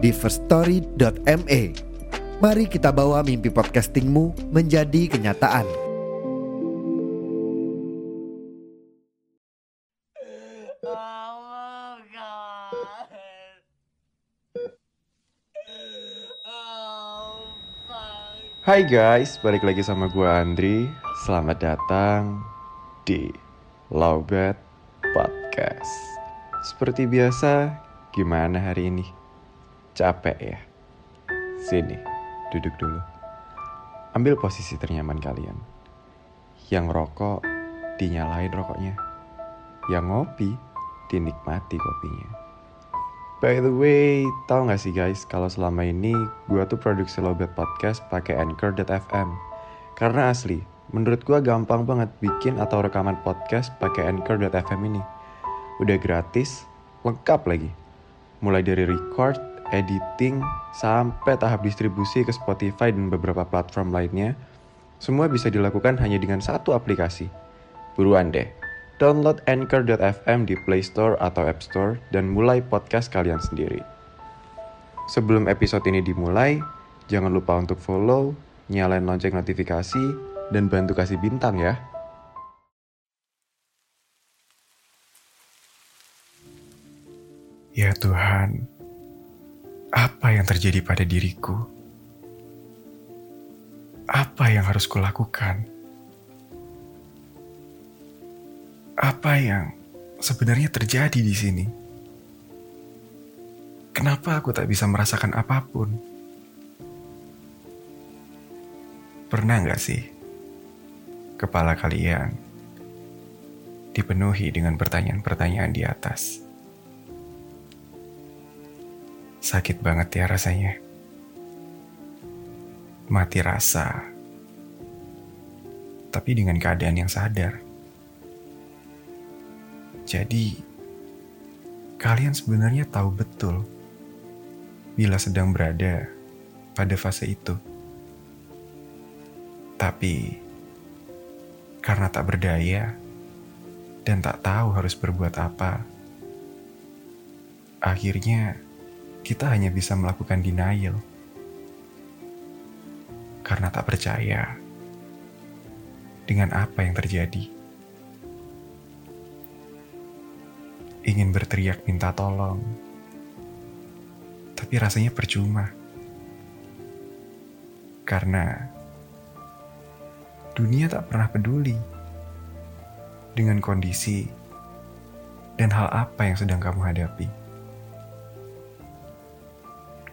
di firststory.me. Mari kita bawa mimpi podcastingmu menjadi kenyataan. Oh God. Oh fuck. Hai guys, balik lagi sama gue Andri. Selamat datang di Lowbat Podcast. Seperti biasa, gimana hari ini? Capek ya? Sini, duduk dulu. Ambil posisi ternyaman kalian. Yang rokok, dinyalain rokoknya. Yang ngopi, dinikmati kopinya. By the way, tau gak sih guys, kalau selama ini gue tuh produksi Lobet Podcast pakai Anchor.fm. Karena asli, menurut gue gampang banget bikin atau rekaman podcast pakai Anchor.fm ini. Udah gratis, lengkap lagi. Mulai dari record, editing, sampai tahap distribusi ke Spotify dan beberapa platform lainnya, semua bisa dilakukan hanya dengan satu aplikasi. Buruan deh, download Anchor.fm di Play Store atau App Store dan mulai podcast kalian sendiri. Sebelum episode ini dimulai, jangan lupa untuk follow, nyalain lonceng notifikasi, dan bantu kasih bintang ya. Ya Tuhan, apa yang terjadi pada diriku? Apa yang harus kulakukan? Apa yang sebenarnya terjadi di sini? Kenapa aku tak bisa merasakan apa pun? Pernah nggak sih kepala kalian dipenuhi dengan pertanyaan-pertanyaan di atas? Sakit banget ya rasanya. Mati rasa. Tapi dengan keadaan yang sadar. Jadi, kalian sebenarnya tahu betul bila sedang berada pada fase itu. Tapi, karena tak berdaya dan tak tahu harus berbuat apa, akhirnya kita hanya bisa melakukan denial karena tak percaya dengan apa yang terjadi. Ingin berteriak minta tolong, tapi rasanya percuma karena dunia tak pernah peduli dengan kondisi dan hal apa yang sedang kamu hadapi.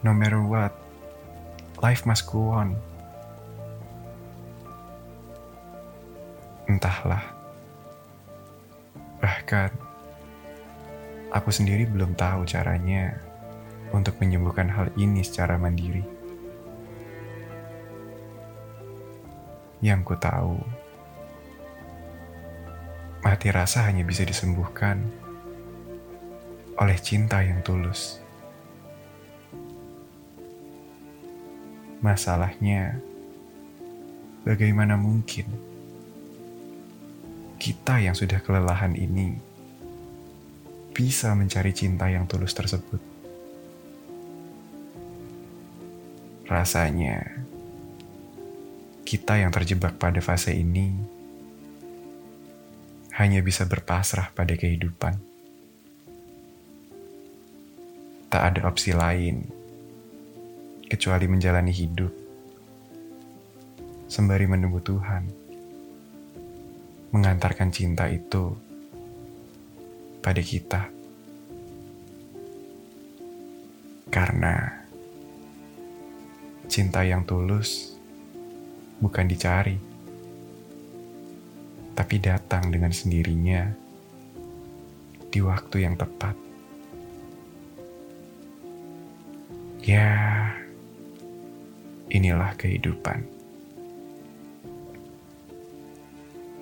No matter what, life must go on. Entahlah. Bahkan, aku sendiri belum tahu caranya untuk menyembuhkan hal ini secara mandiri. Yang ku tahu, mati rasa hanya bisa disembuhkan oleh cinta yang tulus. Masalahnya, bagaimana mungkin kita yang sudah kelelahan ini bisa mencari cinta yang tulus tersebut? Rasanya, kita yang terjebak pada fase ini hanya bisa berpasrah pada kehidupan. Tak ada opsi lain kecuali menjalani hidup sembari menunggu Tuhan mengantarkan cinta itu pada kita. Karena cinta yang tulus bukan dicari, tapi datang dengan sendirinya di waktu yang tepat. Ya, inilah kehidupan.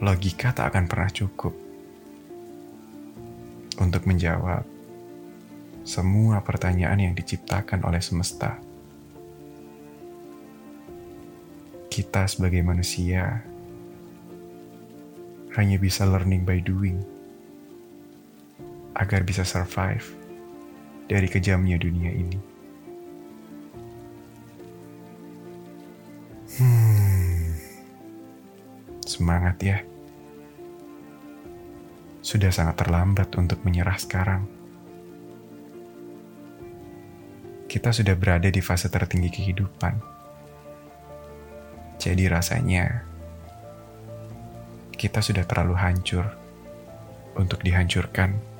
Logika tak akan pernah cukup untuk menjawab semua pertanyaan yang diciptakan oleh semesta. Kita sebagai manusia hanya bisa learning by doing agar bisa survive dari kejamnya dunia ini. Hmm, semangat ya. Sudah sangat terlambat untuk menyerah sekarang. Kita sudah berada di fase tertinggi kehidupan. Jadi rasanya kita sudah terlalu hancur untuk dihancurkan